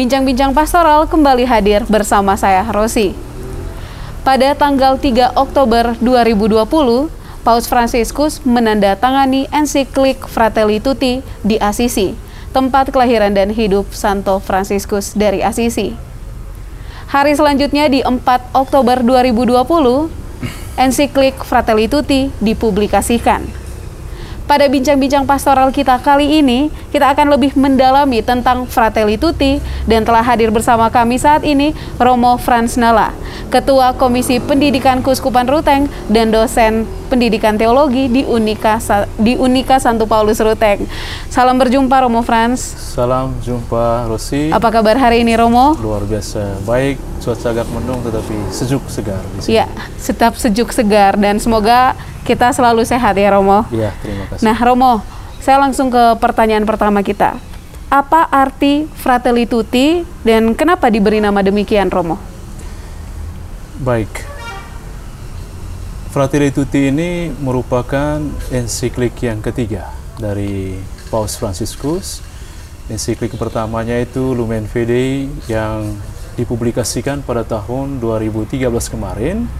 Bincang-bincang pastoral kembali hadir bersama saya Rosi. Pada tanggal 3 Oktober 2020, Paus Fransiskus menandatangani ensiklik Fratelli Tutti di Assisi, tempat kelahiran dan hidup Santo Fransiskus dari Assisi. Hari selanjutnya di 4 Oktober 2020, ensiklik Fratelli Tutti dipublikasikan. Pada bincang-bincang pastoral kita kali ini, kita akan lebih mendalami tentang Fratelli Tutti dan telah hadir bersama kami saat ini Romo Franz Nala, Ketua Komisi Pendidikan Kuskupan Ruteng dan dosen Pendidikan Teologi di Unika di Unika Santo Paulus Ruteng. Salam berjumpa Romo Franz. Salam jumpa Rosi. Apa kabar hari ini Romo? Luar biasa. Baik, cuaca agak mendung tetapi sejuk segar Iya, tetap sejuk segar dan semoga kita selalu sehat ya Romo. Iya, terima kasih. Nah, Romo, saya langsung ke pertanyaan pertama kita. Apa arti Fratelli Tutti dan kenapa diberi nama demikian, Romo? Baik, Fratelli Tutti ini merupakan ensiklik yang ketiga dari Paus Franciscus. Ensiklik pertamanya itu Lumen Fidei yang dipublikasikan pada tahun 2013 kemarin.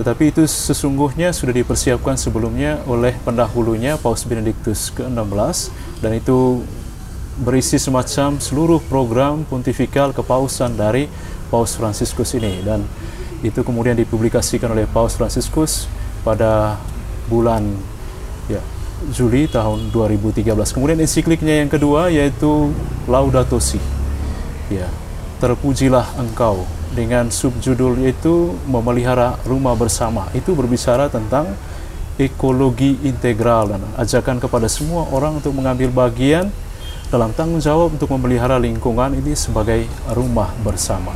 Tetapi itu sesungguhnya sudah dipersiapkan sebelumnya oleh pendahulunya Paus Benediktus ke-16 dan itu berisi semacam seluruh program pontifikal kepausan dari Paus Franciscus ini dan itu kemudian dipublikasikan oleh Paus Franciscus pada bulan ya Juli tahun 2013. Kemudian ensikliknya yang kedua yaitu Laudato Si. Ya, terpujilah engkau dengan subjudul yaitu memelihara rumah bersama. Itu berbicara tentang ekologi integral dan ajakan kepada semua orang untuk mengambil bagian dalam tanggung jawab untuk memelihara lingkungan ini sebagai rumah bersama.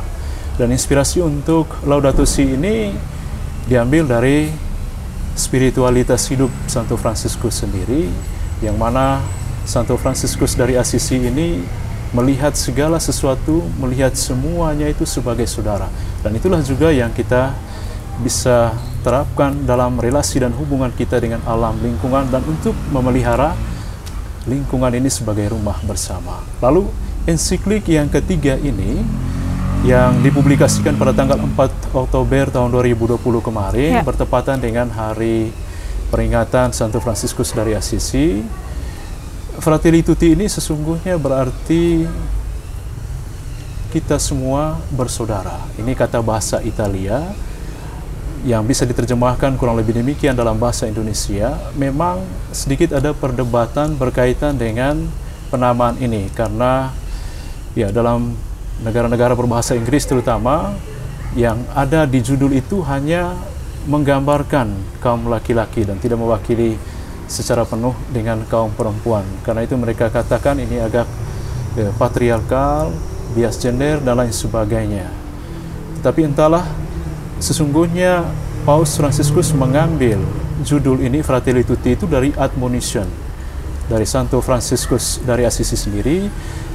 Dan inspirasi untuk Laudato Si ini diambil dari spiritualitas hidup Santo Fransiskus sendiri, yang mana Santo Fransiskus dari Assisi ini melihat segala sesuatu, melihat semuanya itu sebagai saudara. Dan itulah juga yang kita bisa terapkan dalam relasi dan hubungan kita dengan alam lingkungan dan untuk memelihara lingkungan ini sebagai rumah bersama. Lalu ensiklik yang ketiga ini yang dipublikasikan pada tanggal 4 Oktober tahun 2020 kemarin ya. bertepatan dengan hari peringatan Santo Fransiskus dari Assisi. Fratelli Tutti ini sesungguhnya berarti kita semua bersaudara. Ini kata bahasa Italia yang bisa diterjemahkan kurang lebih demikian dalam bahasa Indonesia. Memang sedikit ada perdebatan berkaitan dengan penamaan ini karena ya dalam negara-negara berbahasa Inggris terutama yang ada di judul itu hanya menggambarkan kaum laki-laki dan tidak mewakili secara penuh dengan kaum perempuan. Karena itu mereka katakan ini agak eh, patriarkal, bias gender dan lain sebagainya. Tetapi entahlah sesungguhnya Paus Franciscus mengambil judul ini Fratelli Tutti itu dari admonition dari Santo Franciscus dari Assisi sendiri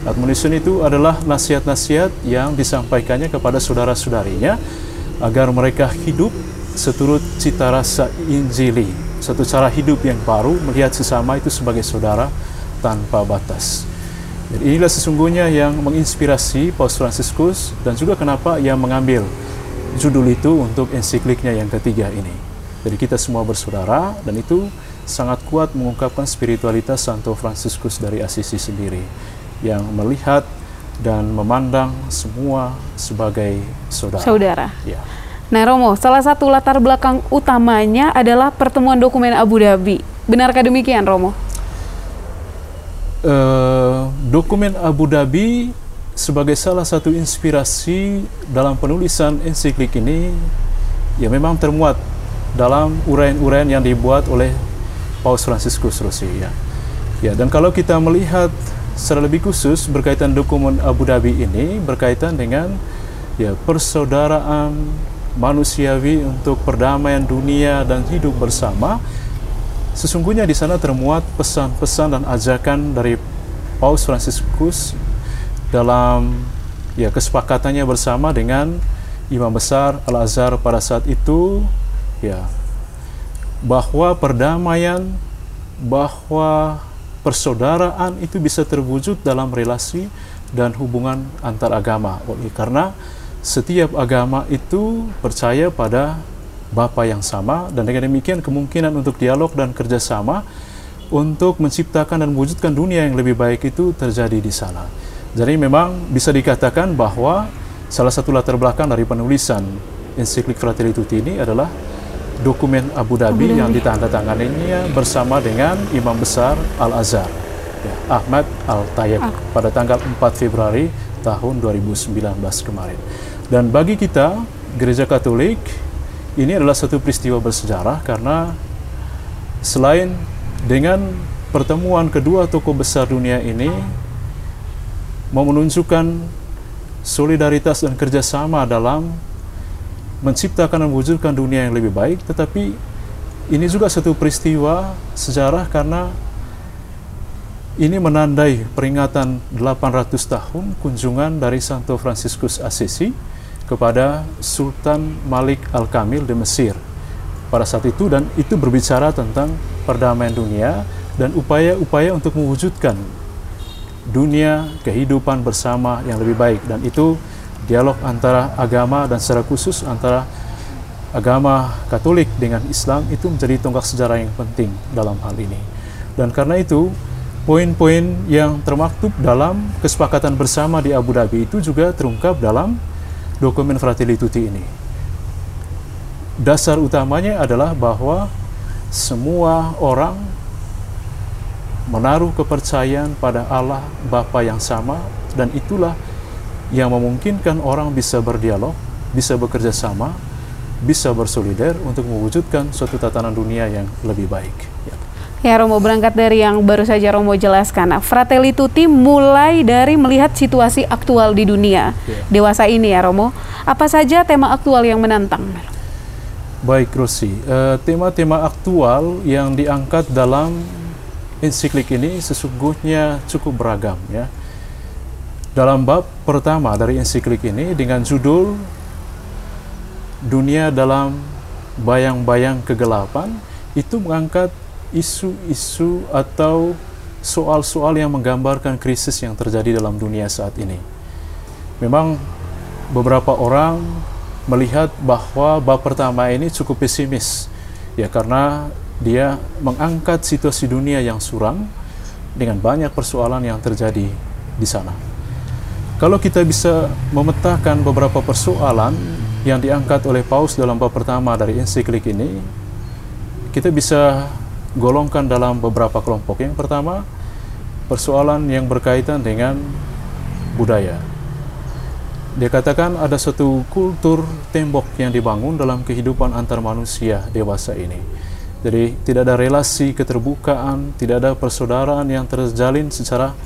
Admonition itu adalah nasihat-nasihat yang disampaikannya kepada saudara-saudarinya agar mereka hidup seturut cita rasa Injili, satu cara hidup yang baru melihat sesama itu sebagai saudara tanpa batas. Jadi inilah sesungguhnya yang menginspirasi Paus Franciscus dan juga kenapa ia mengambil judul itu untuk ensikliknya yang ketiga ini. Jadi kita semua bersaudara dan itu sangat kuat mengungkapkan spiritualitas Santo Franciscus dari Assisi sendiri yang melihat dan memandang semua sebagai saudara. Saudara. Ya. Nah, Romo, salah satu latar belakang utamanya adalah pertemuan dokumen Abu Dhabi. Benarkah demikian, Romo? Uh, dokumen Abu Dhabi sebagai salah satu inspirasi dalam penulisan ensiklik ini ya memang termuat dalam uraian-uraian yang dibuat oleh Paus Franciscus Rossi ya. Ya, dan kalau kita melihat secara lebih khusus berkaitan dokumen Abu Dhabi ini berkaitan dengan ya persaudaraan manusiawi untuk perdamaian dunia dan hidup bersama. Sesungguhnya di sana termuat pesan-pesan dan ajakan dari Paus Franciscus dalam ya kesepakatannya bersama dengan Imam Besar Al-Azhar pada saat itu ya bahwa perdamaian bahwa persaudaraan itu bisa terwujud dalam relasi dan hubungan antar agama. Karena setiap agama itu percaya pada Bapa yang sama dan dengan demikian kemungkinan untuk dialog dan kerjasama untuk menciptakan dan mewujudkan dunia yang lebih baik itu terjadi di sana. Jadi memang bisa dikatakan bahwa salah satu latar belakang dari penulisan ensiklik Fratelli Tutti ini adalah dokumen Abu Dhabi, Abu Dhabi. yang ditandatanganinya bersama dengan Imam Besar Al-Azhar, ya, Ahmad Al-Tayyib ah. pada tanggal 4 Februari tahun 2019 kemarin. Dan bagi kita, Gereja Katolik, ini adalah satu peristiwa bersejarah karena selain dengan pertemuan kedua tokoh besar dunia ini mau menunjukkan solidaritas dan kerjasama dalam menciptakan dan mewujudkan dunia yang lebih baik, tetapi ini juga satu peristiwa sejarah karena ini menandai peringatan 800 tahun kunjungan dari Santo Franciscus Assisi kepada Sultan Malik Al-Kamil di Mesir pada saat itu dan itu berbicara tentang perdamaian dunia dan upaya-upaya untuk mewujudkan dunia kehidupan bersama yang lebih baik. Dan itu dialog antara agama dan secara khusus antara agama Katolik dengan Islam itu menjadi tonggak sejarah yang penting dalam hal ini. Dan karena itu poin-poin yang termaktub dalam kesepakatan bersama di Abu Dhabi itu juga terungkap dalam dokumen Fratelli Tutti ini. Dasar utamanya adalah bahwa semua orang menaruh kepercayaan pada Allah Bapa yang sama dan itulah yang memungkinkan orang bisa berdialog, bisa bekerja sama, bisa bersolidar untuk mewujudkan suatu tatanan dunia yang lebih baik. Ya. Romo berangkat dari yang baru saja Romo jelaskan. Nah, Fratelli Tutti mulai dari melihat situasi aktual di dunia yeah. dewasa ini ya Romo. Apa saja tema aktual yang menantang? Baik Rosi, uh, tema-tema aktual yang diangkat dalam ensiklik ini sesungguhnya cukup beragam ya. Dalam bab pertama dari ensiklik ini dengan judul Dunia dalam Bayang-bayang Kegelapan itu mengangkat isu-isu atau soal-soal yang menggambarkan krisis yang terjadi dalam dunia saat ini. Memang beberapa orang melihat bahwa bab pertama ini cukup pesimis ya karena dia mengangkat situasi dunia yang suram dengan banyak persoalan yang terjadi di sana. Kalau kita bisa memetakan beberapa persoalan yang diangkat oleh Paus dalam bab pertama dari ensiklik ini, kita bisa golongkan dalam beberapa kelompok. Yang pertama, persoalan yang berkaitan dengan budaya. Dia katakan ada suatu kultur tembok yang dibangun dalam kehidupan antar manusia dewasa ini. Jadi tidak ada relasi keterbukaan, tidak ada persaudaraan yang terjalin secara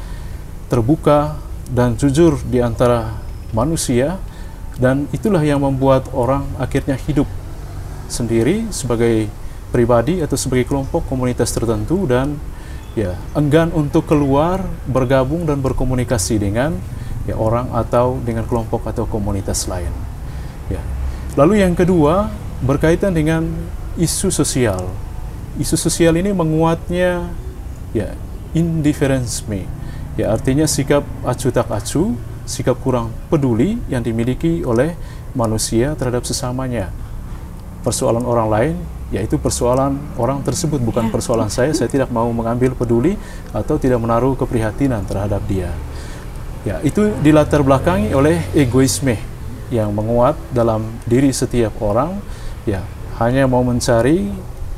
terbuka dan jujur di antara manusia dan itulah yang membuat orang akhirnya hidup sendiri sebagai pribadi atau sebagai kelompok komunitas tertentu dan ya enggan untuk keluar bergabung dan berkomunikasi dengan ya orang atau dengan kelompok atau komunitas lain. Ya. Lalu yang kedua berkaitan dengan isu sosial. Isu sosial ini menguatnya ya indifference me. Ya artinya sikap acu tak acu, sikap kurang peduli yang dimiliki oleh manusia terhadap sesamanya. Persoalan orang lain yaitu persoalan orang tersebut bukan ya. persoalan saya saya tidak mau mengambil peduli atau tidak menaruh keprihatinan terhadap dia ya itu dilatar belakangi oleh egoisme yang menguat dalam diri setiap orang ya hanya mau mencari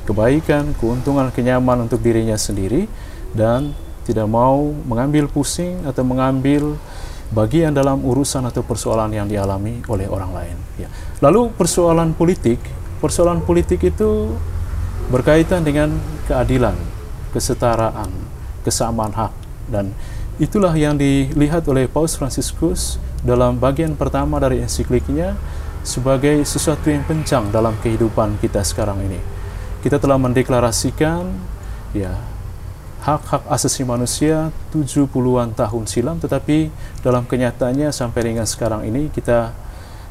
kebaikan keuntungan kenyamanan untuk dirinya sendiri dan tidak mau mengambil pusing atau mengambil bagian dalam urusan atau persoalan yang dialami oleh orang lain. Ya. Lalu persoalan politik persoalan politik itu berkaitan dengan keadilan, kesetaraan, kesamaan hak dan itulah yang dilihat oleh Paus Franciscus dalam bagian pertama dari ensikliknya sebagai sesuatu yang pencang dalam kehidupan kita sekarang ini. Kita telah mendeklarasikan ya hak-hak asasi manusia 70-an tahun silam tetapi dalam kenyataannya sampai dengan sekarang ini kita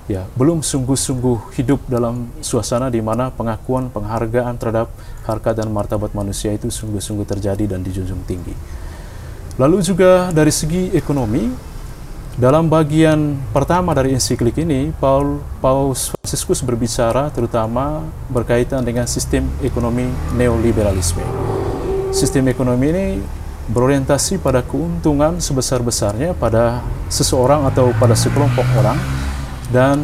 ya belum sungguh-sungguh hidup dalam suasana di mana pengakuan penghargaan terhadap harkat dan martabat manusia itu sungguh-sungguh terjadi dan dijunjung tinggi. Lalu juga dari segi ekonomi, dalam bagian pertama dari ensiklik ini, Paul Paus Franciscus berbicara terutama berkaitan dengan sistem ekonomi neoliberalisme. Sistem ekonomi ini berorientasi pada keuntungan sebesar-besarnya pada seseorang atau pada sekelompok orang dan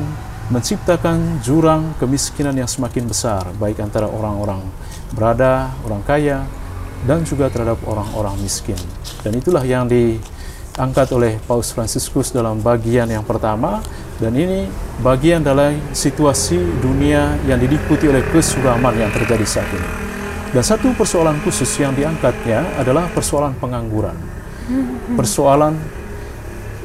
menciptakan jurang kemiskinan yang semakin besar baik antara orang-orang berada, orang kaya dan juga terhadap orang-orang miskin. Dan itulah yang di angkat oleh Paus Franciscus dalam bagian yang pertama dan ini bagian dalam situasi dunia yang diliputi oleh kesuraman yang terjadi saat ini. Dan satu persoalan khusus yang diangkatnya adalah persoalan pengangguran. Persoalan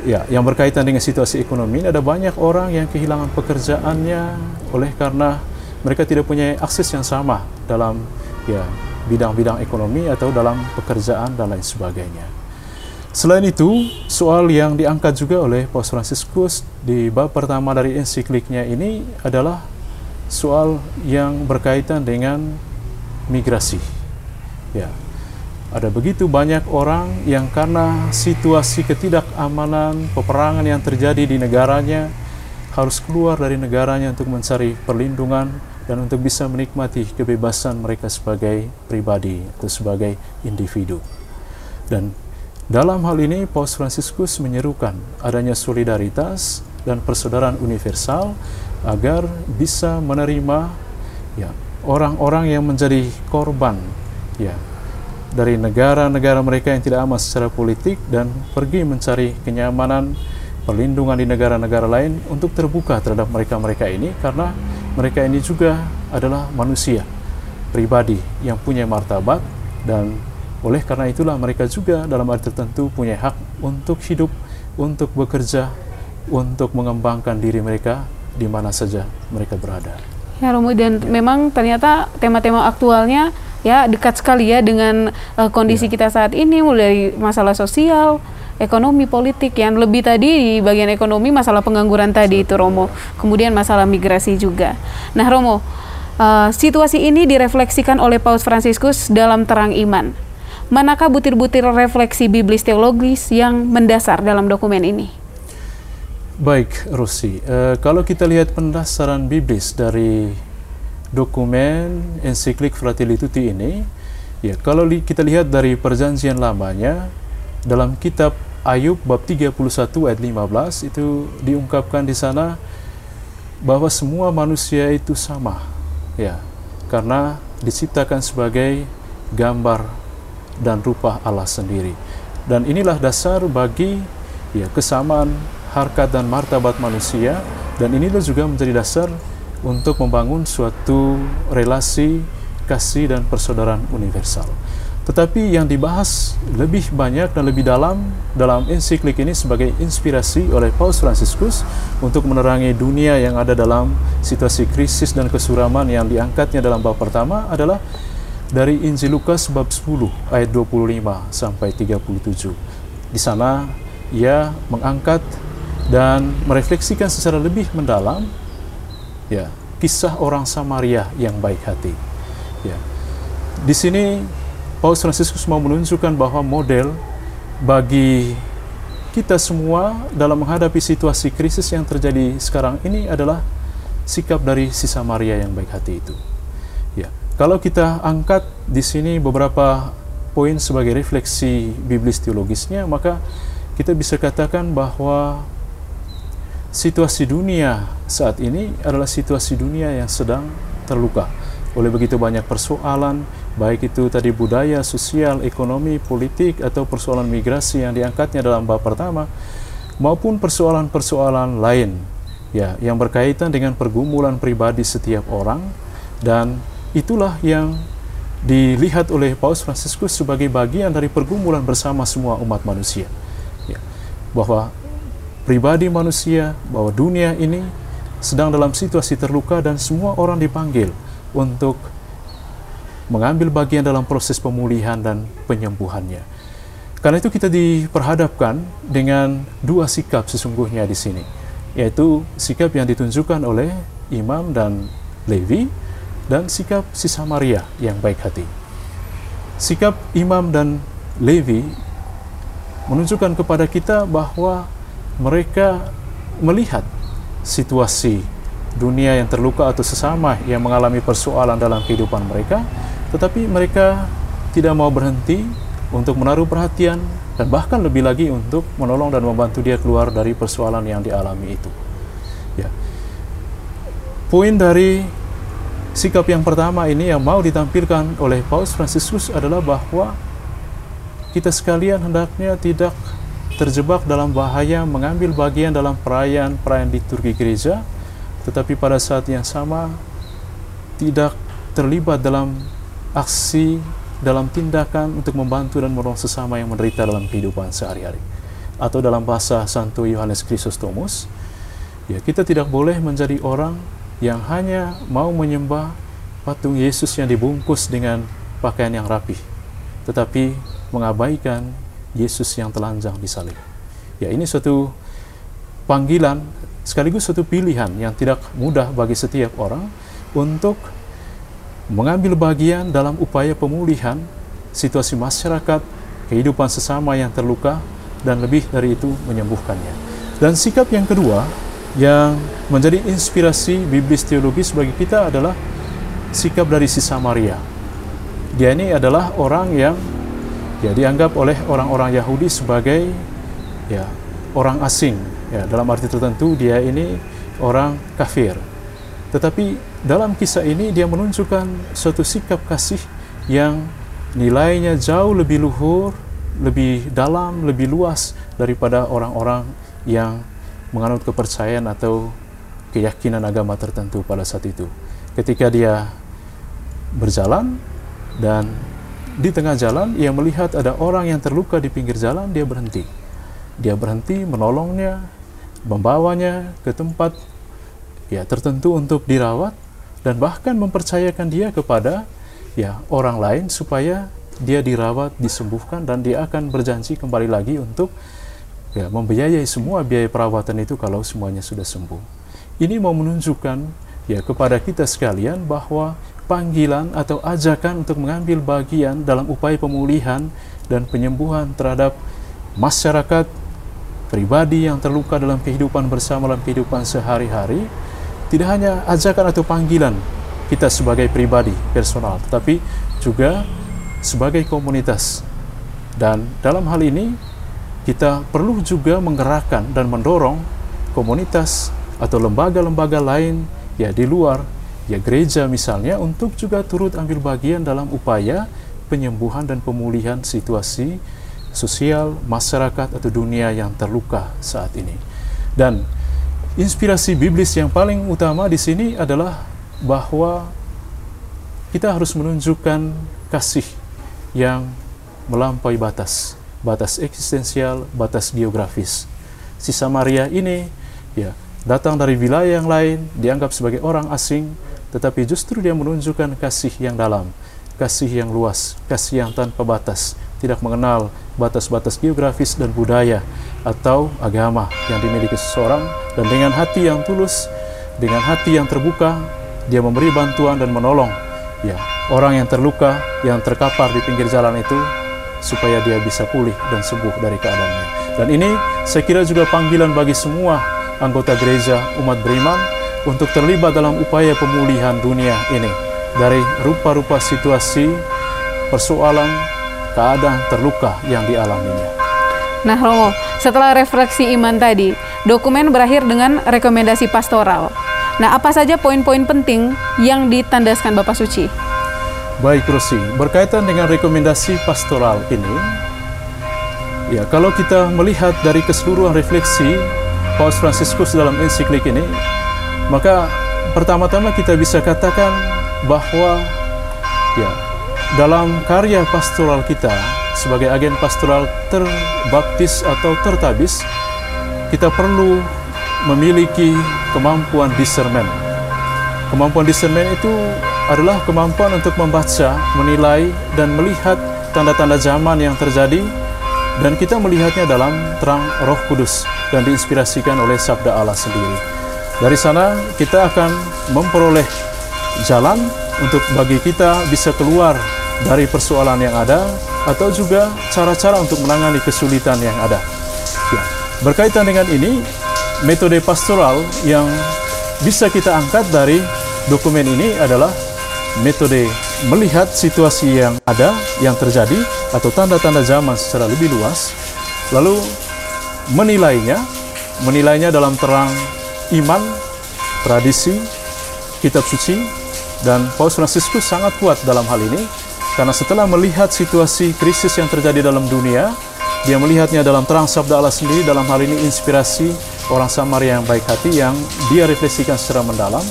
ya yang berkaitan dengan situasi ekonomi ada banyak orang yang kehilangan pekerjaannya oleh karena mereka tidak punya akses yang sama dalam ya bidang-bidang ekonomi atau dalam pekerjaan dan lain sebagainya. Selain itu, soal yang diangkat juga oleh Paus Franciscus di bab pertama dari ensikliknya ini adalah soal yang berkaitan dengan migrasi. Ya, ada begitu banyak orang yang karena situasi ketidakamanan, peperangan yang terjadi di negaranya harus keluar dari negaranya untuk mencari perlindungan dan untuk bisa menikmati kebebasan mereka sebagai pribadi atau sebagai individu. Dan dalam hal ini, Paus Franciscus menyerukan adanya solidaritas dan persaudaraan universal agar bisa menerima ya orang-orang yang menjadi korban ya dari negara-negara mereka yang tidak aman secara politik dan pergi mencari kenyamanan perlindungan di negara-negara lain untuk terbuka terhadap mereka-mereka ini karena mereka ini juga adalah manusia pribadi yang punya martabat dan oleh karena itulah mereka juga dalam arti tertentu punya hak untuk hidup, untuk bekerja, untuk mengembangkan diri mereka di mana saja mereka berada. Ya Romo dan ya. memang ternyata tema-tema aktualnya ya dekat sekali ya dengan uh, kondisi ya. kita saat ini mulai masalah sosial, ekonomi, politik yang lebih tadi di bagian ekonomi masalah pengangguran tadi itu Romo, kemudian masalah migrasi juga. Nah Romo, uh, situasi ini direfleksikan oleh Paus Fransiskus dalam terang iman manakah butir-butir refleksi biblis teologis yang mendasar dalam dokumen ini? Baik, Rusi. Uh, kalau kita lihat pendasaran biblis dari dokumen ensiklik Fratelli Tutti ini, ya kalau li kita lihat dari perjanjian lamanya dalam kitab Ayub bab 31 ayat 15 itu diungkapkan di sana bahwa semua manusia itu sama, ya, karena diciptakan sebagai gambar dan rupa Allah sendiri. Dan inilah dasar bagi ya kesamaan harkat dan martabat manusia dan inilah juga menjadi dasar untuk membangun suatu relasi kasih dan persaudaraan universal. Tetapi yang dibahas lebih banyak dan lebih dalam dalam ensiklik ini sebagai inspirasi oleh Paus Franciscus untuk menerangi dunia yang ada dalam situasi krisis dan kesuraman yang diangkatnya dalam bab pertama adalah dari Injil Lukas bab 10 ayat 25 sampai 37. Di sana ia mengangkat dan merefleksikan secara lebih mendalam ya kisah orang Samaria yang baik hati. Ya. Di sini Paus Fransiskus mau menunjukkan bahwa model bagi kita semua dalam menghadapi situasi krisis yang terjadi sekarang ini adalah sikap dari si Samaria yang baik hati itu. Kalau kita angkat di sini beberapa poin sebagai refleksi biblis teologisnya, maka kita bisa katakan bahwa situasi dunia saat ini adalah situasi dunia yang sedang terluka oleh begitu banyak persoalan, baik itu tadi budaya, sosial, ekonomi, politik, atau persoalan migrasi yang diangkatnya dalam bab pertama, maupun persoalan-persoalan lain ya yang berkaitan dengan pergumulan pribadi setiap orang dan Itulah yang dilihat oleh Paus Fransiskus sebagai bagian dari pergumulan bersama semua umat manusia. Ya, bahwa pribadi manusia, bahwa dunia ini sedang dalam situasi terluka dan semua orang dipanggil untuk mengambil bagian dalam proses pemulihan dan penyembuhannya. Karena itu kita diperhadapkan dengan dua sikap sesungguhnya di sini, yaitu sikap yang ditunjukkan oleh imam dan Levi dan sikap si Samaria yang baik hati. Sikap imam dan Levi menunjukkan kepada kita bahwa mereka melihat situasi dunia yang terluka atau sesama yang mengalami persoalan dalam kehidupan mereka, tetapi mereka tidak mau berhenti untuk menaruh perhatian dan bahkan lebih lagi untuk menolong dan membantu dia keluar dari persoalan yang dialami itu. Ya. Poin dari sikap yang pertama ini yang mau ditampilkan oleh Paus Fransiskus adalah bahwa kita sekalian hendaknya tidak terjebak dalam bahaya mengambil bagian dalam perayaan-perayaan liturgi gereja, tetapi pada saat yang sama tidak terlibat dalam aksi, dalam tindakan untuk membantu dan menolong sesama yang menderita dalam kehidupan sehari-hari. Atau dalam bahasa Santo Yohanes Chrysostomus, ya kita tidak boleh menjadi orang yang hanya mau menyembah patung Yesus yang dibungkus dengan pakaian yang rapi, tetapi mengabaikan Yesus yang telanjang di salib. Ya, ini suatu panggilan sekaligus suatu pilihan yang tidak mudah bagi setiap orang untuk mengambil bagian dalam upaya pemulihan situasi masyarakat, kehidupan sesama yang terluka, dan lebih dari itu menyembuhkannya. Dan sikap yang kedua yang menjadi inspirasi biblis teologis bagi kita adalah sikap dari si Samaria. Dia ini adalah orang yang ya dianggap oleh orang-orang Yahudi sebagai ya orang asing. Ya dalam arti tertentu dia ini orang kafir. Tetapi dalam kisah ini dia menunjukkan suatu sikap kasih yang nilainya jauh lebih luhur lebih dalam lebih luas daripada orang-orang yang menganut kepercayaan atau keyakinan agama tertentu pada saat itu. Ketika dia berjalan dan di tengah jalan ia melihat ada orang yang terluka di pinggir jalan, dia berhenti. Dia berhenti menolongnya, membawanya ke tempat ya tertentu untuk dirawat dan bahkan mempercayakan dia kepada ya orang lain supaya dia dirawat, disembuhkan dan dia akan berjanji kembali lagi untuk ya membiayai semua biaya perawatan itu kalau semuanya sudah sembuh. Ini mau menunjukkan ya kepada kita sekalian bahwa panggilan atau ajakan untuk mengambil bagian dalam upaya pemulihan dan penyembuhan terhadap masyarakat pribadi yang terluka dalam kehidupan bersama dalam kehidupan sehari-hari tidak hanya ajakan atau panggilan kita sebagai pribadi personal tetapi juga sebagai komunitas. Dan dalam hal ini kita perlu juga menggerakkan dan mendorong komunitas atau lembaga-lembaga lain ya di luar ya gereja misalnya untuk juga turut ambil bagian dalam upaya penyembuhan dan pemulihan situasi sosial masyarakat atau dunia yang terluka saat ini. Dan inspirasi biblis yang paling utama di sini adalah bahwa kita harus menunjukkan kasih yang melampaui batas, batas eksistensial, batas geografis. Si Samaria ini ya datang dari wilayah yang lain, dianggap sebagai orang asing, tetapi justru dia menunjukkan kasih yang dalam, kasih yang luas, kasih yang tanpa batas, tidak mengenal batas-batas geografis dan budaya atau agama yang dimiliki seseorang dan dengan hati yang tulus, dengan hati yang terbuka, dia memberi bantuan dan menolong ya orang yang terluka, yang terkapar di pinggir jalan itu supaya dia bisa pulih dan sembuh dari keadaannya. Dan ini saya kira juga panggilan bagi semua anggota gereja umat beriman untuk terlibat dalam upaya pemulihan dunia ini dari rupa-rupa situasi, persoalan, keadaan terluka yang dialaminya. Nah, Romo, setelah refleksi iman tadi, dokumen berakhir dengan rekomendasi pastoral. Nah, apa saja poin-poin penting yang ditandaskan Bapak Suci? Baik, Rosi. Berkaitan dengan rekomendasi pastoral ini, ya kalau kita melihat dari keseluruhan refleksi Paus Fransiskus dalam ensiklik ini, maka pertama-tama kita bisa katakan bahwa ya dalam karya pastoral kita sebagai agen pastoral terbaptis atau tertabis kita perlu memiliki kemampuan discernment. Kemampuan discernment itu adalah kemampuan untuk membaca, menilai dan melihat tanda-tanda zaman yang terjadi dan kita melihatnya dalam terang Roh Kudus dan diinspirasikan oleh sabda Allah sendiri. Dari sana kita akan memperoleh jalan untuk bagi kita bisa keluar dari persoalan yang ada atau juga cara-cara untuk menangani kesulitan yang ada. Ya. berkaitan dengan ini, metode pastoral yang bisa kita angkat dari dokumen ini adalah metode melihat situasi yang ada, yang terjadi, atau tanda-tanda zaman secara lebih luas, lalu menilainya, menilainya dalam terang iman, tradisi, kitab suci, dan Paus Fransiskus sangat kuat dalam hal ini, karena setelah melihat situasi krisis yang terjadi dalam dunia, dia melihatnya dalam terang sabda Allah sendiri, dalam hal ini inspirasi orang Samaria yang baik hati yang dia refleksikan secara mendalam,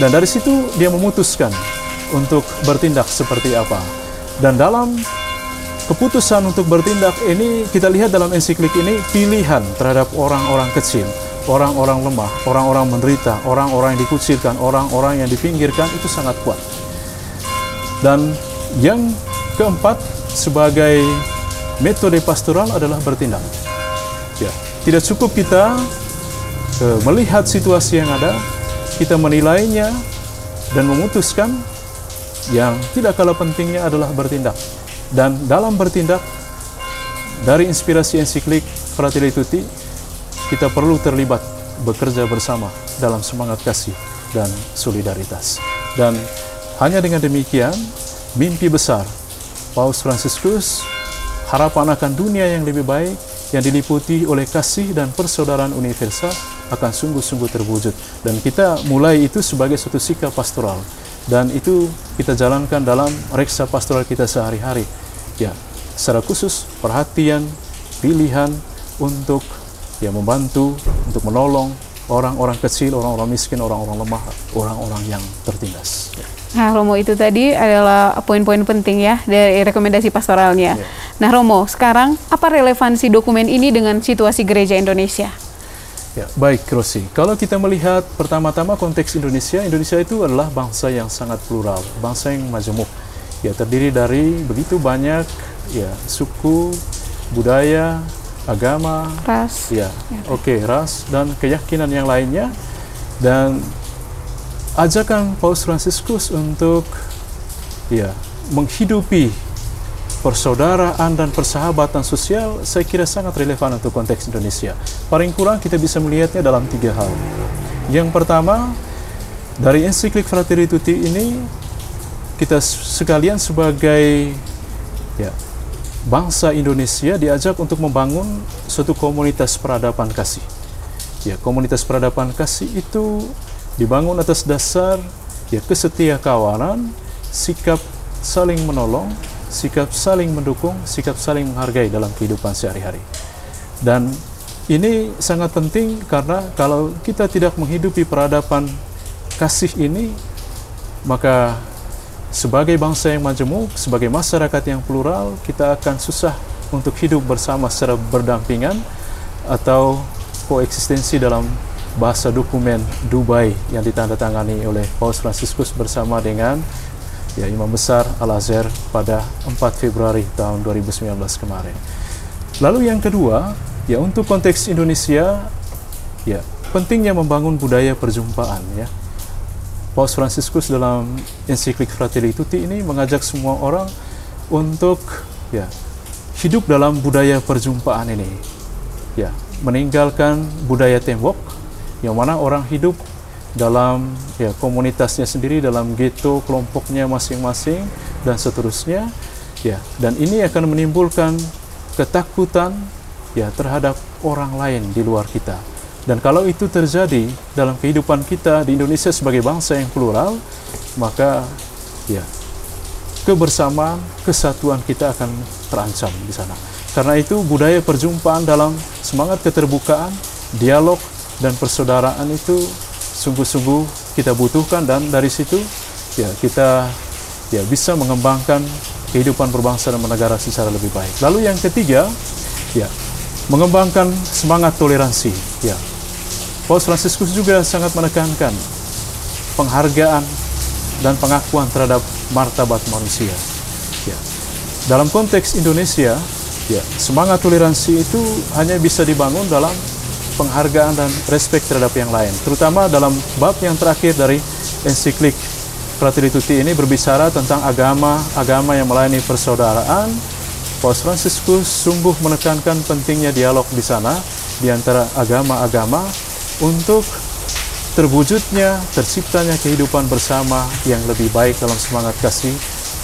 dan dari situ dia memutuskan untuk bertindak seperti apa. Dan dalam keputusan untuk bertindak ini kita lihat dalam ensiklik ini pilihan terhadap orang-orang kecil, orang-orang lemah, orang-orang menderita, orang-orang yang dikucilkan, orang-orang yang dipinggirkan itu sangat kuat. Dan yang keempat sebagai metode pastoral adalah bertindak. Ya, tidak cukup kita uh, melihat situasi yang ada, kita menilainya dan memutuskan yang tidak kalah pentingnya adalah bertindak. Dan dalam bertindak, dari inspirasi ensiklik Fratelli Tutti, kita perlu terlibat bekerja bersama dalam semangat kasih dan solidaritas. Dan hanya dengan demikian, mimpi besar Paus Fransiskus, harapan akan dunia yang lebih baik, yang diliputi oleh kasih dan persaudaraan universal akan sungguh-sungguh terwujud. Dan kita mulai itu sebagai suatu sikap pastoral dan itu kita jalankan dalam reksa pastoral kita sehari-hari. Ya, secara khusus perhatian, pilihan untuk ya membantu, untuk menolong orang-orang kecil, orang-orang miskin, orang-orang lemah, orang-orang yang tertindas. Ya. Nah, Romo itu tadi adalah poin-poin penting ya dari rekomendasi pastoralnya. Ya. Nah, Romo, sekarang apa relevansi dokumen ini dengan situasi gereja Indonesia? Ya, baik, Rosi. Kalau kita melihat pertama-tama konteks Indonesia, Indonesia itu adalah bangsa yang sangat plural, bangsa yang majemuk. Ya, terdiri dari begitu banyak ya suku, budaya, agama, ras. Ya, ya. oke, okay, ras dan keyakinan yang lainnya. Dan ajakan Paus Fransiskus untuk ya menghidupi persaudaraan dan persahabatan sosial saya kira sangat relevan untuk konteks Indonesia. Paling kurang kita bisa melihatnya dalam tiga hal. Yang pertama, dari ensiklik Fratelli Tutti ini kita sekalian sebagai ya, bangsa Indonesia diajak untuk membangun suatu komunitas peradaban kasih. Ya, komunitas peradaban kasih itu dibangun atas dasar ya kesetia kawanan, sikap saling menolong, sikap saling mendukung, sikap saling menghargai dalam kehidupan sehari-hari. Dan ini sangat penting karena kalau kita tidak menghidupi peradaban kasih ini, maka sebagai bangsa yang majemuk, sebagai masyarakat yang plural, kita akan susah untuk hidup bersama secara berdampingan atau koeksistensi dalam bahasa dokumen Dubai yang ditandatangani oleh Paus Franciscus bersama dengan ya Imam Besar Al-Azhar pada 4 Februari tahun 2019 kemarin. Lalu yang kedua, ya untuk konteks Indonesia, ya pentingnya membangun budaya perjumpaan ya. Paus Franciscus dalam ensiklik Fratelli Tutti ini mengajak semua orang untuk ya hidup dalam budaya perjumpaan ini. Ya, meninggalkan budaya tembok yang mana orang hidup dalam ya komunitasnya sendiri dalam ghetto kelompoknya masing-masing dan seterusnya ya dan ini akan menimbulkan ketakutan ya terhadap orang lain di luar kita dan kalau itu terjadi dalam kehidupan kita di Indonesia sebagai bangsa yang plural maka ya kebersamaan kesatuan kita akan terancam di sana karena itu budaya perjumpaan dalam semangat keterbukaan dialog dan persaudaraan itu sungguh-sungguh kita butuhkan dan dari situ ya kita ya bisa mengembangkan kehidupan berbangsa dan bernegara secara lebih baik. Lalu yang ketiga ya mengembangkan semangat toleransi ya. Paus Fransiskus juga sangat menekankan penghargaan dan pengakuan terhadap martabat manusia. Ya. Dalam konteks Indonesia, ya, semangat toleransi itu hanya bisa dibangun dalam penghargaan dan respect terhadap yang lain. Terutama dalam bab yang terakhir dari ensiklik Fratelli Tutti ini berbicara tentang agama, agama yang melayani persaudaraan. Paus Franciscus sungguh menekankan pentingnya dialog di sana di antara agama-agama untuk terwujudnya, terciptanya kehidupan bersama yang lebih baik dalam semangat kasih,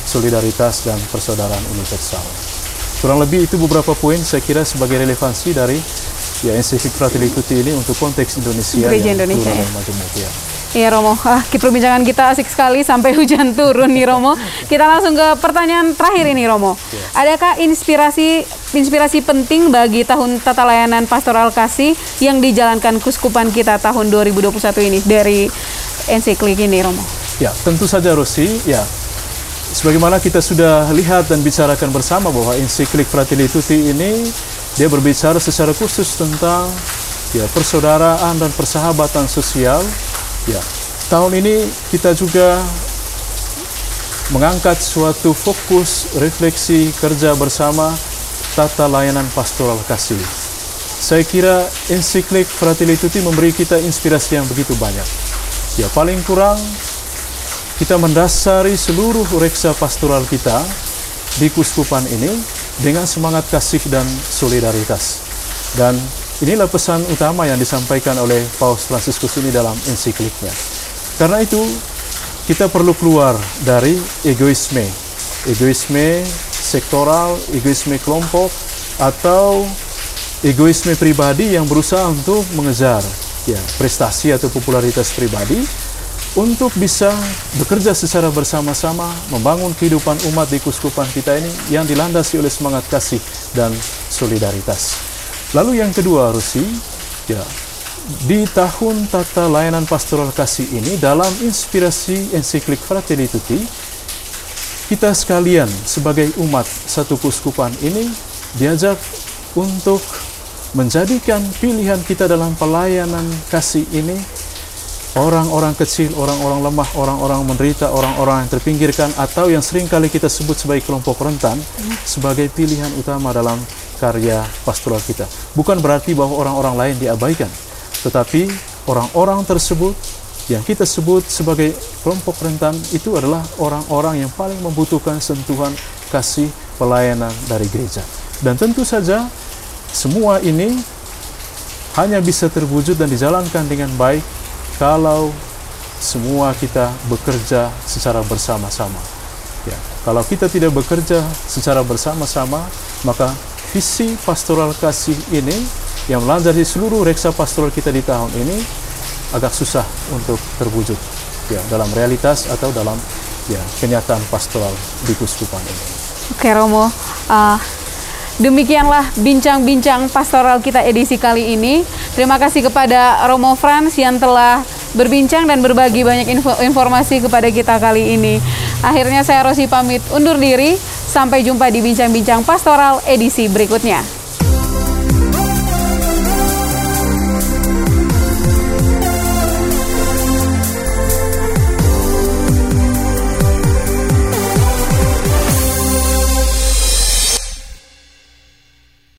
solidaritas, dan persaudaraan universal. Kurang lebih itu beberapa poin saya kira sebagai relevansi dari ya ensiklik Fratelli Tutti ini untuk konteks Indonesia Gereja yang Indonesia, ya. dan majemuk ya. Iya Romo, ah, perbincangan kita asik sekali sampai hujan turun nih Romo. Kita langsung ke pertanyaan terakhir ini Romo. Adakah inspirasi inspirasi penting bagi tahun tata layanan pastoral kasih yang dijalankan kuskupan kita tahun 2021 ini dari ensiklik ini Romo? Ya, tentu saja Rosi, ya. Sebagaimana kita sudah lihat dan bicarakan bersama bahwa ensiklik Fratelli Tutti ini dia berbicara secara khusus tentang ya persaudaraan dan persahabatan sosial. Ya, tahun ini kita juga mengangkat suatu fokus refleksi kerja bersama tata layanan pastoral kasih. Saya kira ensiklik Fratelli Tutti memberi kita inspirasi yang begitu banyak. Ya, paling kurang kita mendasari seluruh reksa pastoral kita di kuskupan ini dengan semangat kasih dan solidaritas. Dan inilah pesan utama yang disampaikan oleh Paus Fransiskus ini dalam ensikliknya. Karena itu, kita perlu keluar dari egoisme, egoisme sektoral, egoisme kelompok, atau egoisme pribadi yang berusaha untuk mengejar ya prestasi atau popularitas pribadi untuk bisa bekerja secara bersama-sama membangun kehidupan umat di kuskupan kita ini yang dilandasi oleh semangat kasih dan solidaritas. Lalu yang kedua, Rusi, ya di tahun tata layanan pastoral kasih ini dalam inspirasi ensiklik Fratelli Tutti kita sekalian sebagai umat satu kuskupan ini diajak untuk menjadikan pilihan kita dalam pelayanan kasih ini. Orang-orang kecil, orang-orang lemah, orang-orang menderita, orang-orang yang terpinggirkan atau yang sering kali kita sebut sebagai kelompok rentan sebagai pilihan utama dalam karya pastoral kita. Bukan berarti bahwa orang-orang lain diabaikan, tetapi orang-orang tersebut yang kita sebut sebagai kelompok rentan itu adalah orang-orang yang paling membutuhkan sentuhan kasih pelayanan dari gereja. Dan tentu saja semua ini hanya bisa terwujud dan dijalankan dengan baik kalau semua kita bekerja secara bersama-sama. Ya, kalau kita tidak bekerja secara bersama-sama, maka visi pastoral kasih ini yang melandasi seluruh reksa pastoral kita di tahun ini agak susah untuk terwujud ya dalam realitas atau dalam ya kenyataan pastoral di kuskupan ini. Oke Romo, uh, demikianlah bincang-bincang pastoral kita edisi kali ini. Terima kasih kepada Romo Frans yang telah berbincang dan berbagi banyak info, informasi kepada kita kali ini. Akhirnya saya Rosi pamit undur diri. Sampai jumpa di bincang-bincang pastoral edisi berikutnya.